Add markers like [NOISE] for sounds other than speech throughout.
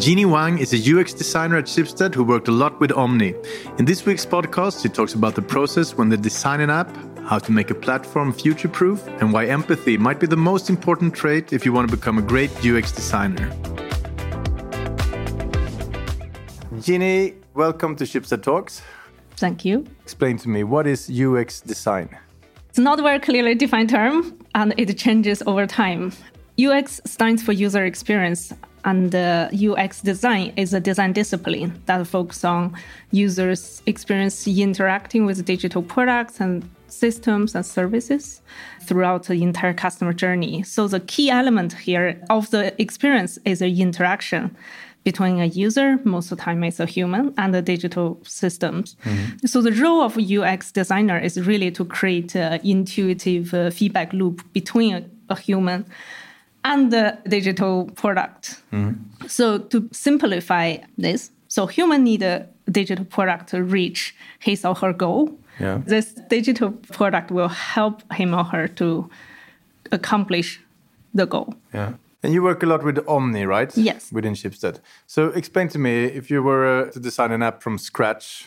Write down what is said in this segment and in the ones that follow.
Jeannie Wang is a UX designer at Schibsted who worked a lot with Omni. In this week's podcast, she talks about the process when they design an app, how to make a platform future proof, and why empathy might be the most important trait if you want to become a great UX designer. Jeannie, welcome to Schibsted Talks. Thank you. Explain to me what is UX design? It's not a very clearly defined term and it changes over time. UX stands for user experience and uh, UX design is a design discipline that focuses on users' experience interacting with digital products and systems and services throughout the entire customer journey. So the key element here of the experience is the interaction between a user, most of the time it's a human, and the digital systems. Mm-hmm. So the role of UX designer is really to create an intuitive uh, feedback loop between a, a human and the digital product. Mm-hmm. So to simplify this, so human need a digital product to reach his or her goal. Yeah. This digital product will help him or her to accomplish the goal. Yeah. And you work a lot with Omni, right? Yes. Within Schibsted. So explain to me if you were uh, to design an app from scratch,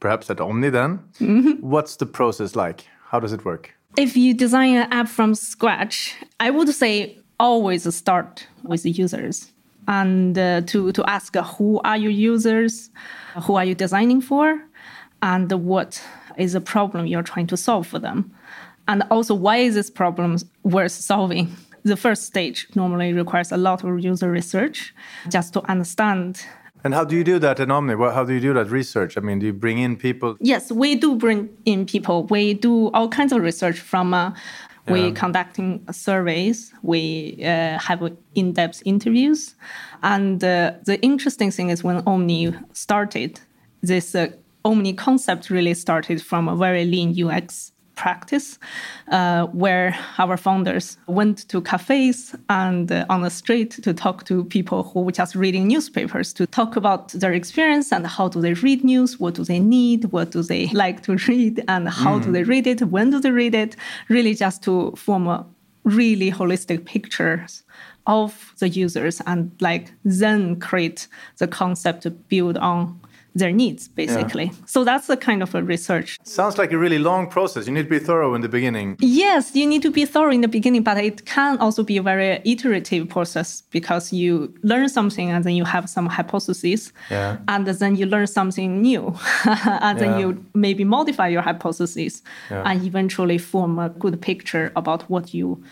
perhaps at Omni then, mm -hmm. what's the process like? How does it work? If you design an app from scratch, I would say always start with the users and uh, to, to ask uh, who are your users, who are you designing for, and what is the problem you're trying to solve for them. And also, why is this problem worth solving? [LAUGHS] The first stage normally requires a lot of user research just to understand and how do you do that in Omni? How do you do that research? I mean, do you bring in people? Yes, we do bring in people. We do all kinds of research from uh, we yeah. conducting surveys, we uh, have in-depth interviews, and uh, the interesting thing is when Omni started, this uh, Omni concept really started from a very lean UX practice uh, where our founders went to cafes and uh, on the street to talk to people who were just reading newspapers to talk about their experience and how do they read news, what do they need, what do they like to read, and how mm. do they read it, when do they read it, really just to form a really holistic picture of the users and like then create the concept to build on their needs basically. Yeah. so that's the kind of a research. Sounds like a really long process. You need to be thorough in the beginning. Yes you need to be thorough in the beginning but it can also be a very iterative process because you learn something and then you have some hypotheses. Yeah. and then you learn something new. [LAUGHS] And then yeah. you maybe modify your hypotheses and eventually form a good picture about what you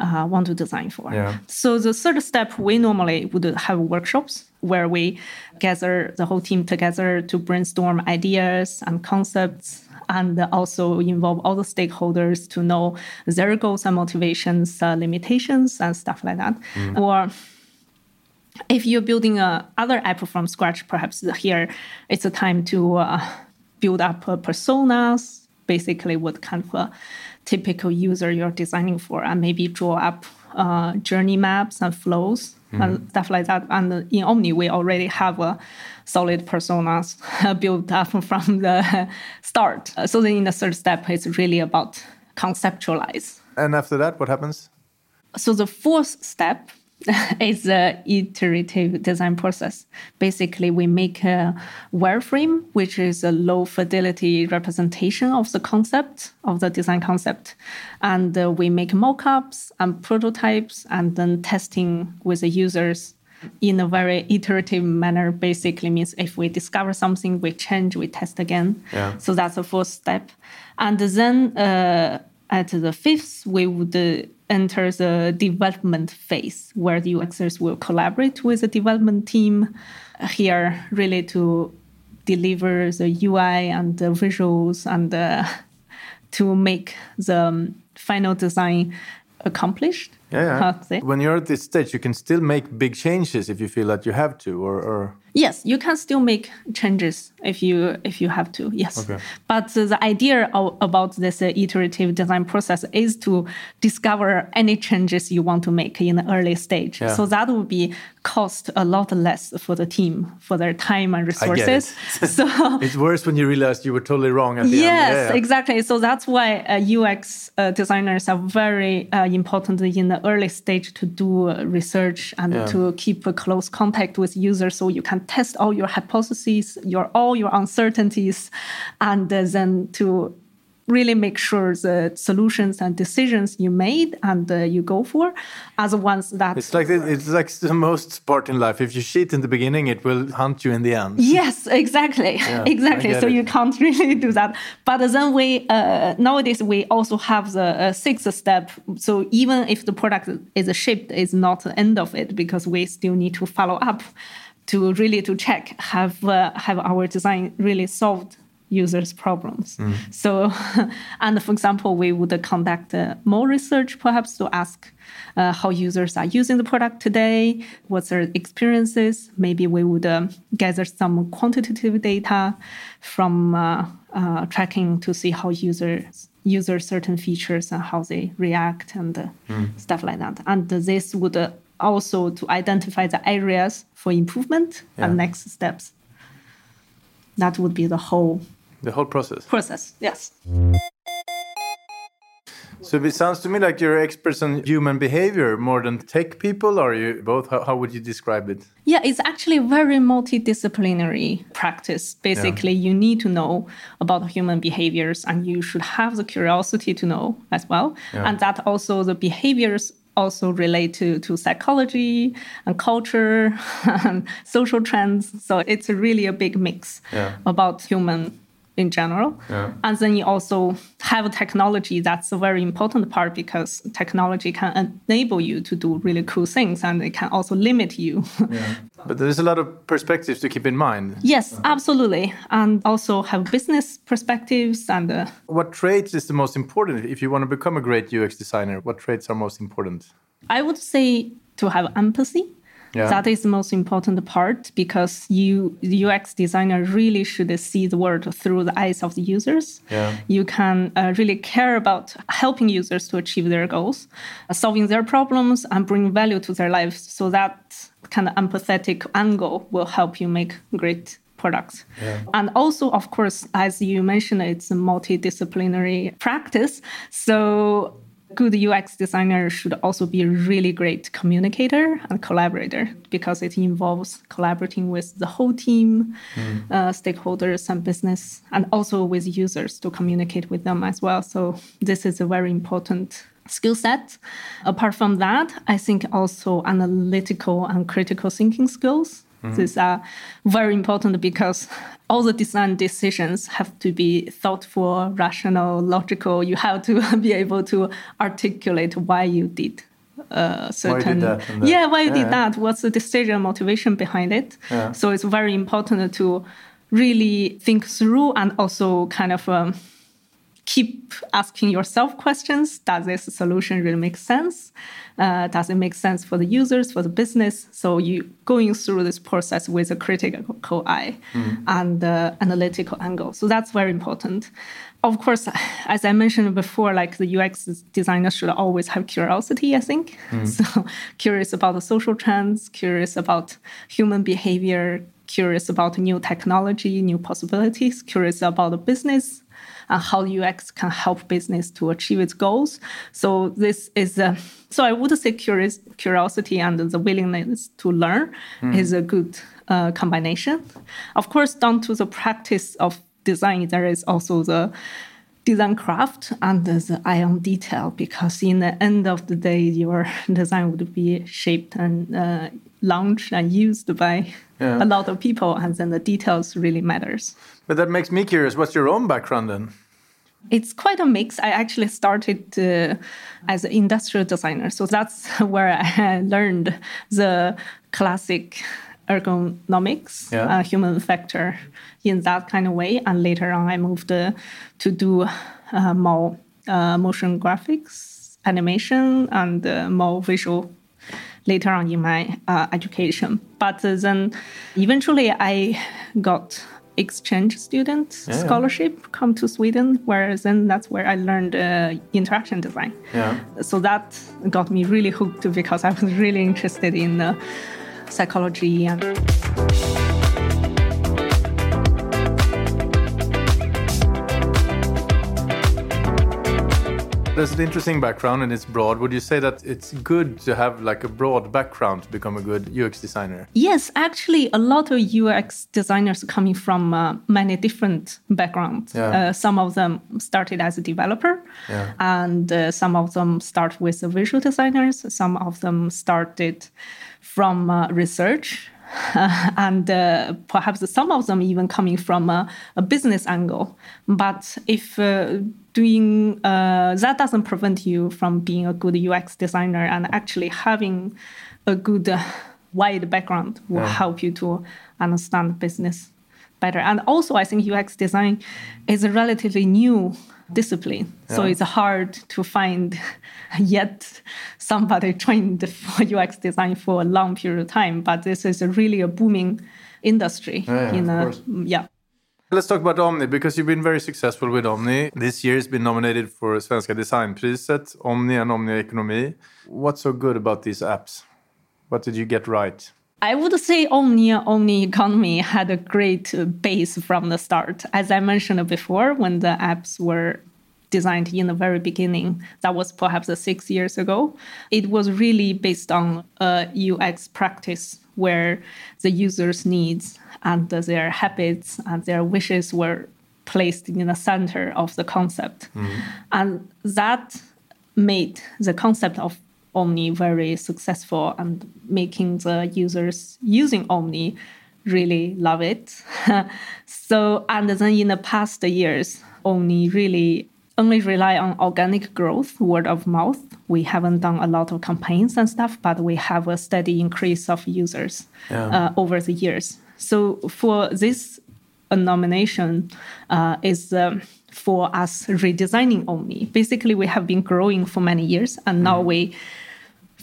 uh, want to design for. So the third step, we normally would have workshops where we gather the whole team together to brainstorm ideas and concepts and also involve all the stakeholders to know their goals and motivations, uh, limitations, and stuff like that. Mm. Or if you're building a other app from scratch, perhaps here it's a time to uh, build up uh, personas, basically what kind of a typical user you're designing for, and maybe draw up uh, journey maps and flows mm-hmm. and stuff like that. And in Omni, we already have a solid personas [LAUGHS] built up from the [LAUGHS] start. So then in the third step, it's really about conceptualize. And after that, what happens? So the fourth step [LAUGHS] is the iterative design process. Basically, we make a wireframe, which is a low fidelity representation of the concept, of the design concept. And uh, we make mockups and prototypes and then testing with the users in a very iterative manner basically means if we discover something we change we test again yeah. so that's the first step and then uh, at the fifth we would uh, enter a development phase where the UXers will collaborate with the development team here really to deliver the UI and the visuals and uh, to make the um, final design accomplished. Yeah, yeah. when you're at this stage, you can still make big changes if you feel that you have to, or, or Yes, you can still make changes if you if you have to. Yes, okay. but uh, the idea of, about this uh, iterative design process is to discover any changes you want to make in the early stage. Yeah. So that would be cost a lot less for the team for their time and resources. so [LAUGHS] it's worse when you realize you were totally wrong at the yes, end. Yes, yeah, exactly. So that's why uh, UX uh, designers are very uh, important in the early stage to do research and yeah. to keep a close contact with users so you can test all your hypotheses, your all your uncertainties, and then to really make sure the solutions and decisions you made and uh, you go for are the ones that it's like it's like the most part in life. If you cheat in the beginning it will hunt you in the end. Yes exactly. [LAUGHS] Yeah, [LAUGHS] exactly. so it. you can't really do that. But then we uh, nowadays we also have the uh, sixth step. So even if the product is shipped is not the end of it because we still need to follow up to really to check have uh, have our design really solved users' problems. Mm. So, [LAUGHS] and for example, we would conduct uh, more research perhaps to ask uh, how users are using the product today, what's their experiences. Maybe we would um, gather some quantitative data from uh, uh tracking to see how users use certain features and how they react and uh, mm. stuff like that. And this would uh, also to identify the areas for improvement yeah. and next steps. That would be the whole the whole process. Process, yes. So it sounds to me like you're experts on human behavior more than tech people. Are you both? How, how would you describe it? Yeah, it's actually very multidisciplinary practice. Basically, yeah. you need to know about human behaviors, and you should have the curiosity to know as well. Yeah. And that also the behaviors also relate to, to psychology and culture [LAUGHS] and social trends. So it's really a big mix yeah. about human in general. Yeah. And then you also have technology that's a very important part because technology can enable you to do really cool things and it can also limit you. Yeah. [LAUGHS] but there's a lot of perspectives to keep in mind. Yes, absolutely. And also have business perspectives and uh, what traits is the most important if you want to become a great UX designer? What traits are most important? I would say to have empathy yeah. That is the most important part because you UX designer really should see the world through the eyes of the users. Yeah. You can uh, really care about helping users to achieve their goals, solving their problems, and bring value to their lives. So that kind of empathetic angle will help you make great products. Yeah. And also, of course, as you mentioned, it's a multidisciplinary practice. So good UX designer should also be a really great communicator and collaborator because it involves collaborating with the whole team, mm. uh, stakeholders, and business, and also with users to communicate with them as well. So, this is a very important skill set. Apart from that, I think also analytical and critical thinking skills Mm-hmm. These are very important because all the design decisions have to be thoughtful, rational, logical. You have to [LAUGHS] be able to articulate why you did uh, certain. Why did that yeah, why you yeah, did that? What's the decision motivation behind it? Yeah. So it's very important to really think through and also kind of. Um, keep asking yourself questions. Does this solution really make sense? Uh, does it make sense for the users for the business? So you going through this process with a critical eye mm. and uh, analytical angle. So that's very important. Of course as i mentioned before like the ux designer should always have curiosity i think. Mm. [LAUGHS] so curious about the social trends curious about human behavior curious about new technology new possibilities curious about the business and how UX can help business to achieve its goals. So this is a, so I would say curious, curiosity and the willingness to learn mm. is a good uh, combination. Of course, down to the practice of design, there is also the design craft and the eye on detail because in the end of the day your [LAUGHS] design would be shaped and uh, launched and used by yeah. a lot of people and then the details really matters but that makes me curious what's your own background then it's quite a mix. I actually started uh, as an industrial designer, so that's [LAUGHS] where I [LAUGHS] learned the classic ergonomics, yeah. uh, human factor in that kind of way. And later on, I moved uh, to do uh, more uh, motion graphics, animation, and uh, more visual later on in my uh, education. But then eventually, I got exchange student yeah, scholarship yeah. come to Sweden, where then that's where I learned uh, interaction design. Yeah. So that got me really hooked because I was really interested in uh, psychology There's an interesting background and it's broad. Would you say that it's good to have like a broad background to become a good UX designer? Yes, actually, a lot of UX designers coming from uh, many different backgrounds. Yeah. Uh, some of them started as a developer, yeah. and uh, some of them start with the visual designers. Some of them started from uh, research [LAUGHS] and uh, perhaps some of them even coming from a, a business angle. But if uh, doing uh, that doesn't prevent you from being a good UX designer and actually having a good uh, wide background will yeah. help you to understand business better. And also, I think UX design is a relatively new discipline. Yeah. So it's hard to find [LAUGHS] yet somebody trained [LAUGHS] for UX design for a long period of time. But this is a really a booming industry. Yeah, in a, yeah. Let's talk about Omni because you've been very successful with Omni. This year has been nominated for Svenska Designpriset, Omni and Omni Economy. What's so good about these apps? What did you get right? I would say Omni Omni Economy had a great base from the start. As I mentioned before, when the apps were designed in the very beginning, that was perhaps six years ago, it was really based on a UX practice where the user's needs and their habits and their wishes were placed in the center of the concept. Mm-hmm. And that made the concept of Omni very successful and making the users using Omni really love it. [LAUGHS] so, and then in the past years, Omni really only rely on organic growth, word of mouth. We haven't done a lot of campaigns and stuff, but we have a steady increase of users yeah. uh, over the years. So for this nomination uh, is um, for us redesigning Omni. Basically, we have been growing for many years, and now mm. we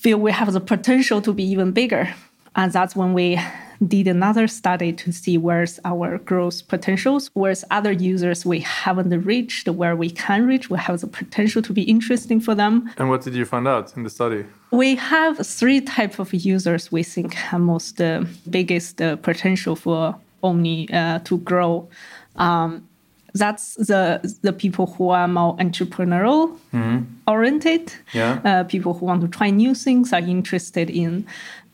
feel we have the potential to be even bigger. And that's when we did another study to see where's our growth potentials, where's other users we haven't reached, where we can reach, we have the potential to be interesting for them. And what did you find out in the study? We have three types of users we think have most uh, biggest uh, potential for Omni uh, to grow. Um, that's the the people who are more entrepreneurial mm-hmm. oriented. Yeah. Uh, people who want to try new things are interested in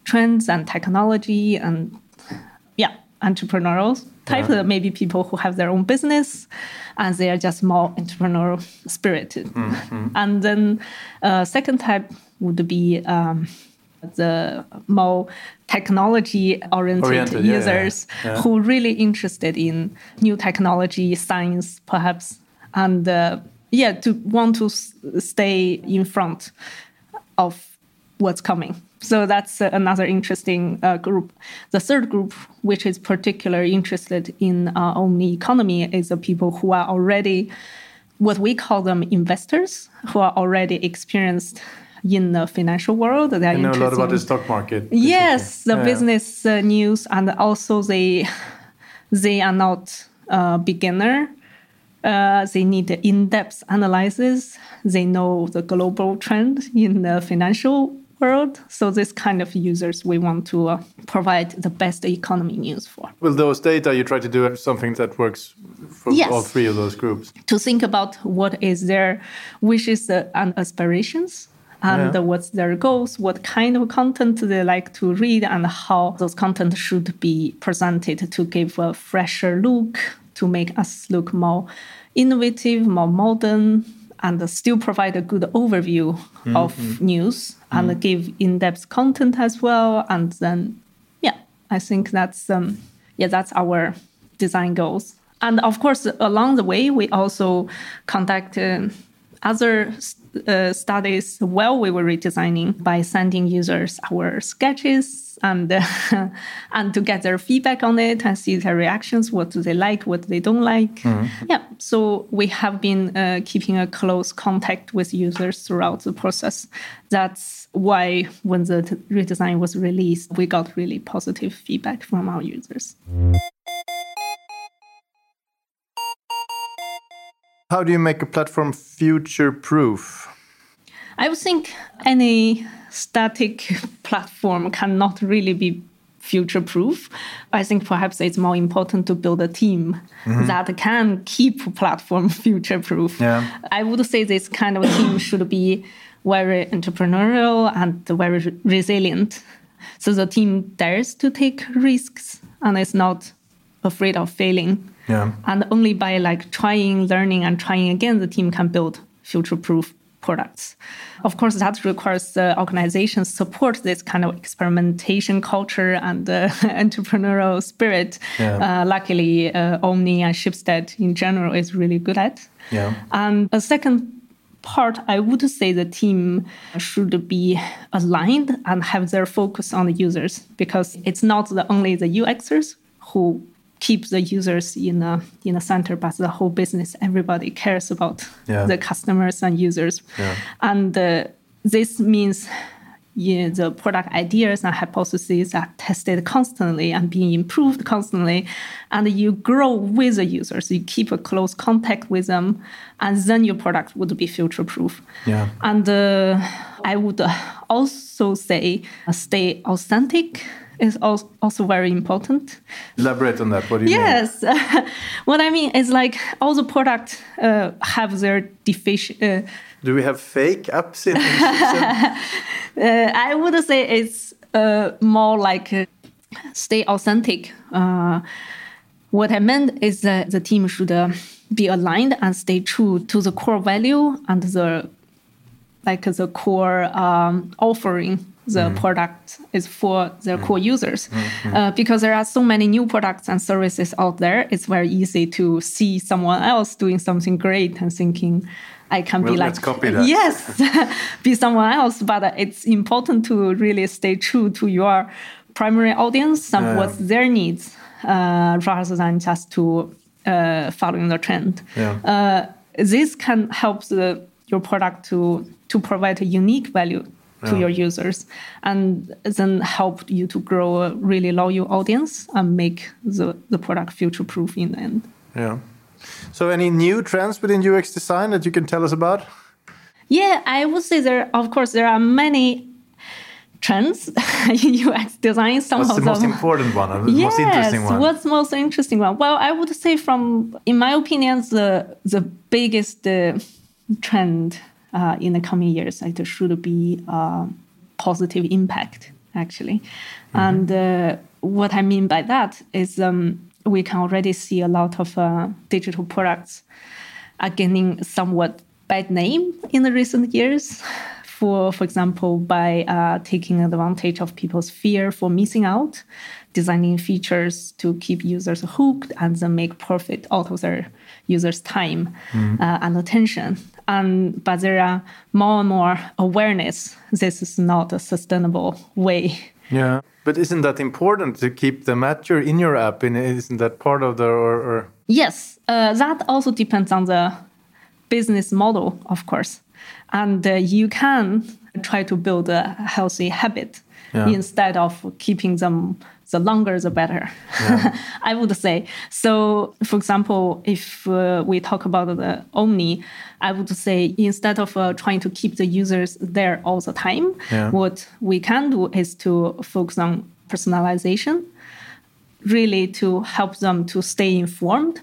trends and technology and yeah, entrepreneurial type. Yeah. Maybe people who have their own business and they are just more entrepreneurial spirited. Mm-hmm. And then uh, second type would be um, the more technology oriented users yeah, yeah. who really interested in new technology, science, perhaps, and uh, yeah, to want to s- stay in front of what's coming. So that's uh, another interesting uh, group. The third group, which is particularly interested in uh, Omni economy, is the people who are already what we call them investors, who are already experienced in the financial world. They know a lot about the stock market. Basically. Yes, the yeah. business uh, news, and also they [LAUGHS] they are not uh, beginner. Uh, they need in-depth analysis. They know the global trend in the financial world. So this kind of users we want to uh, provide the best economy news for. Will those data you try to do something that works for yes. all three of those groups? To think about what is their wishes and aspirations and yeah. what's their goals, what kind of content they like to read, and how those content should be presented to give a fresher look, to make us look more innovative, more modern, and still provide a good overview mm-hmm. of news and mm-hmm. give in-depth content as well. And then, yeah, I think that's um, yeah, that's our design goals. And of course, along the way, we also conduct uh, other uh, studies while we were redesigning by sending users our sketches and uh, [LAUGHS] and to get their feedback on it and see their reactions what do they like what they don't like. Mm-hmm. yeah so we have been uh, keeping a close contact with users throughout the process. That's why when the redesign was released we got really positive feedback from our users how do you make a platform future proof? I would think any static [LAUGHS] platform cannot really be future proof. I think perhaps it's more important to build a team mm-hmm. that can keep platform [LAUGHS] future proof. Yeah. I would say this kind of team should be very entrepreneurial and very resilient. So the team dares to take risks and is not afraid of failing. Yeah. And only by like trying, learning, and trying again, the team can build future-proof products. Of course, that requires the organization support this kind of experimentation culture and uh, [LAUGHS] entrepreneurial spirit. Yeah. Uh, luckily, uh, Omni and Schibsted in general is really good at. Yeah. And a second part, I would say the team should be aligned and have their focus on the users because it's not the, only the UXers who keep the users in a in a center, but the whole business, everybody cares about yeah. the customers and users, yeah. and uh, this means yeah, the product ideas and hypotheses are tested constantly and being improved constantly, and you grow with the users. You keep a close contact with them, and then your product would be future proof. Yeah. And uh, I would also say uh, stay authentic is also very important. Elaborate on that. What do you yes. mean? Yes. [LAUGHS] what I mean is like all the products uh, have their deficient. Uh, do we have fake apps in? [LAUGHS] uh, I would say it's uh, more like uh, stay authentic. Uh, what I meant is that the team should be aligned and stay true to the core value and the like the core um, offering the mm. product is for their mm. core users. Mm. Uh, because there are so many new products and services out there, it's very easy to see someone else doing something great and thinking, I can well, be like, copy that. yes, [LAUGHS] be someone else. But it's important to really stay true to your primary audience and yeah. what's their needs, uh, rather than just to uh, following the trend. Yeah. Uh, this can help the, your product to to provide a unique value to yeah. your users and then help you to grow a really loyal audience and make the, the product future proof in the end. Yeah. So, any new trends within UX design that you can tell us about? Yeah, I would say there, of course, there are many trends [LAUGHS] in UX design. Some what's the most important one? The yes, most interesting one? What's the most interesting one? Well, I would say, from in my opinion, the the biggest uh, trend uh, in the coming years, it should be a positive impact, actually. Mm-hmm. And uh, what I mean by that is um, we can already see a lot of uh, digital products are gaining somewhat bad name in the recent years. For, for example, by uh, taking advantage of people's fear for missing out, designing features to keep users hooked and then make profit out of their users' time mm. uh, and attention. And but there are more and more awareness. This is not a sustainable way. Yeah, but isn't that important to keep them at your in your app? And isn't that part of the or? or... Yes, uh, that also depends on the business model, of course, and uh, you can try to build a healthy habit yeah. instead of keeping them the longer the better yeah. [LAUGHS] i would say so for example if uh, we talk about the omni i would say instead of uh, trying to keep the users there all the time yeah. what we can do is to focus on personalization really to help them to stay informed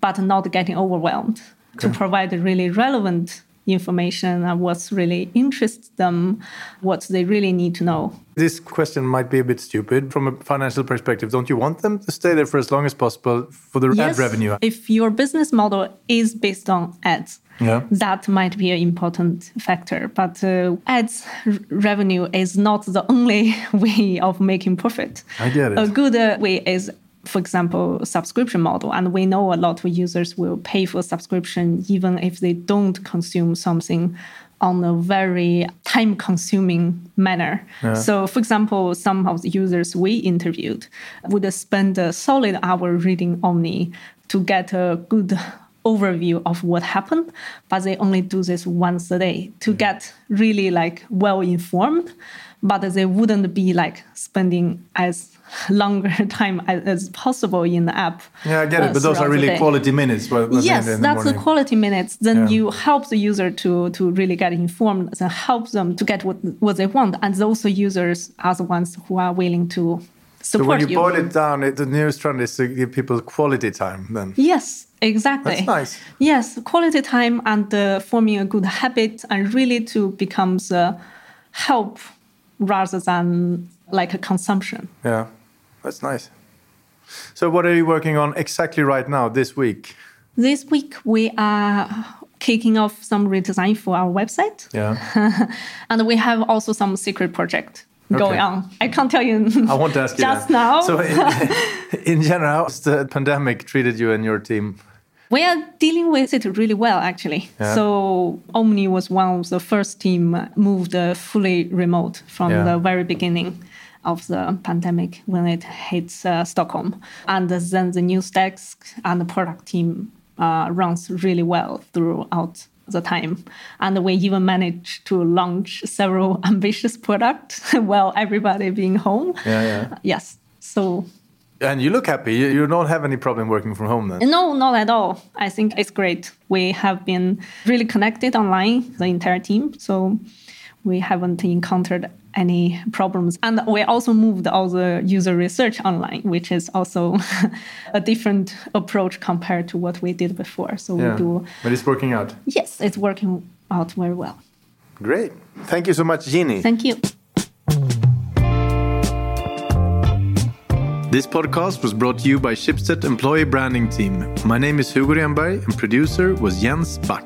but not getting overwhelmed okay. to provide really relevant information and what's really interests them, what they really need to know. This question might be a bit stupid from a financial perspective. Don't you want them to stay there for as long as possible for the yes, ad revenue? If your business model is based on ads, yeah. that might be an important factor. But uh, ads revenue is not the only [LAUGHS] way of making profit. I get it. A good uh, way is for example, subscription model. And we know a lot of users will pay for subscription even if they don't consume something on a very time consuming manner. Yeah. So, for example, some of the users we interviewed would spend a solid hour reading Omni to get a good overview of what happened, but they only do this once a day to mm. get really like well informed, but they wouldn't be like spending as [LAUGHS] longer time as possible in the app. Yeah, I get it, but those are really quality minutes. yes, the that's the quality minutes. Then yeah. you help the user to to really get informed and help them to get what what they want. And those users are the ones who are willing to support so when you, you. boil it down, it, the newest trend is to give people quality time. Then yes, exactly. That's nice. Yes, quality time and uh, forming a good habit, and really to become the help rather than like a consumption. Yeah, that's nice. So, what are you working on exactly right now this week? This week we are kicking off some redesign for our website. Yeah. [LAUGHS] and we have also some secret project going on. I can't tell you. I want to ask you just that. now. So, [LAUGHS] in, in general, how's the pandemic treated you and your team? We are dealing with it really well, actually. Yeah. So Omni was one of the first team moved uh, fully remote from Yeah. the very beginning of the pandemic when it hits uh, Stockholm, and then the news desk and the product team uh, runs really well throughout the time. And we even managed to launch several [LAUGHS] ambitious products [LAUGHS] while everybody being home. Yeah, yeah. Yes. So And you look happy. You, you don't have any problem working from home then? no, not at all. I think it's great. We have been really connected online, the entire team. So we haven't encountered any problems. And we also moved all the user research online, which is also [LAUGHS] a different approach compared to what we did before. So Yeah. we do, But it's working out. yes, it's working out very well. Great. Thank you so much, Jeannie. Thank you. This podcast was brought to you by Schibsted Employee Branding Team. My name is Hugo Renberg and producer was Jens Back.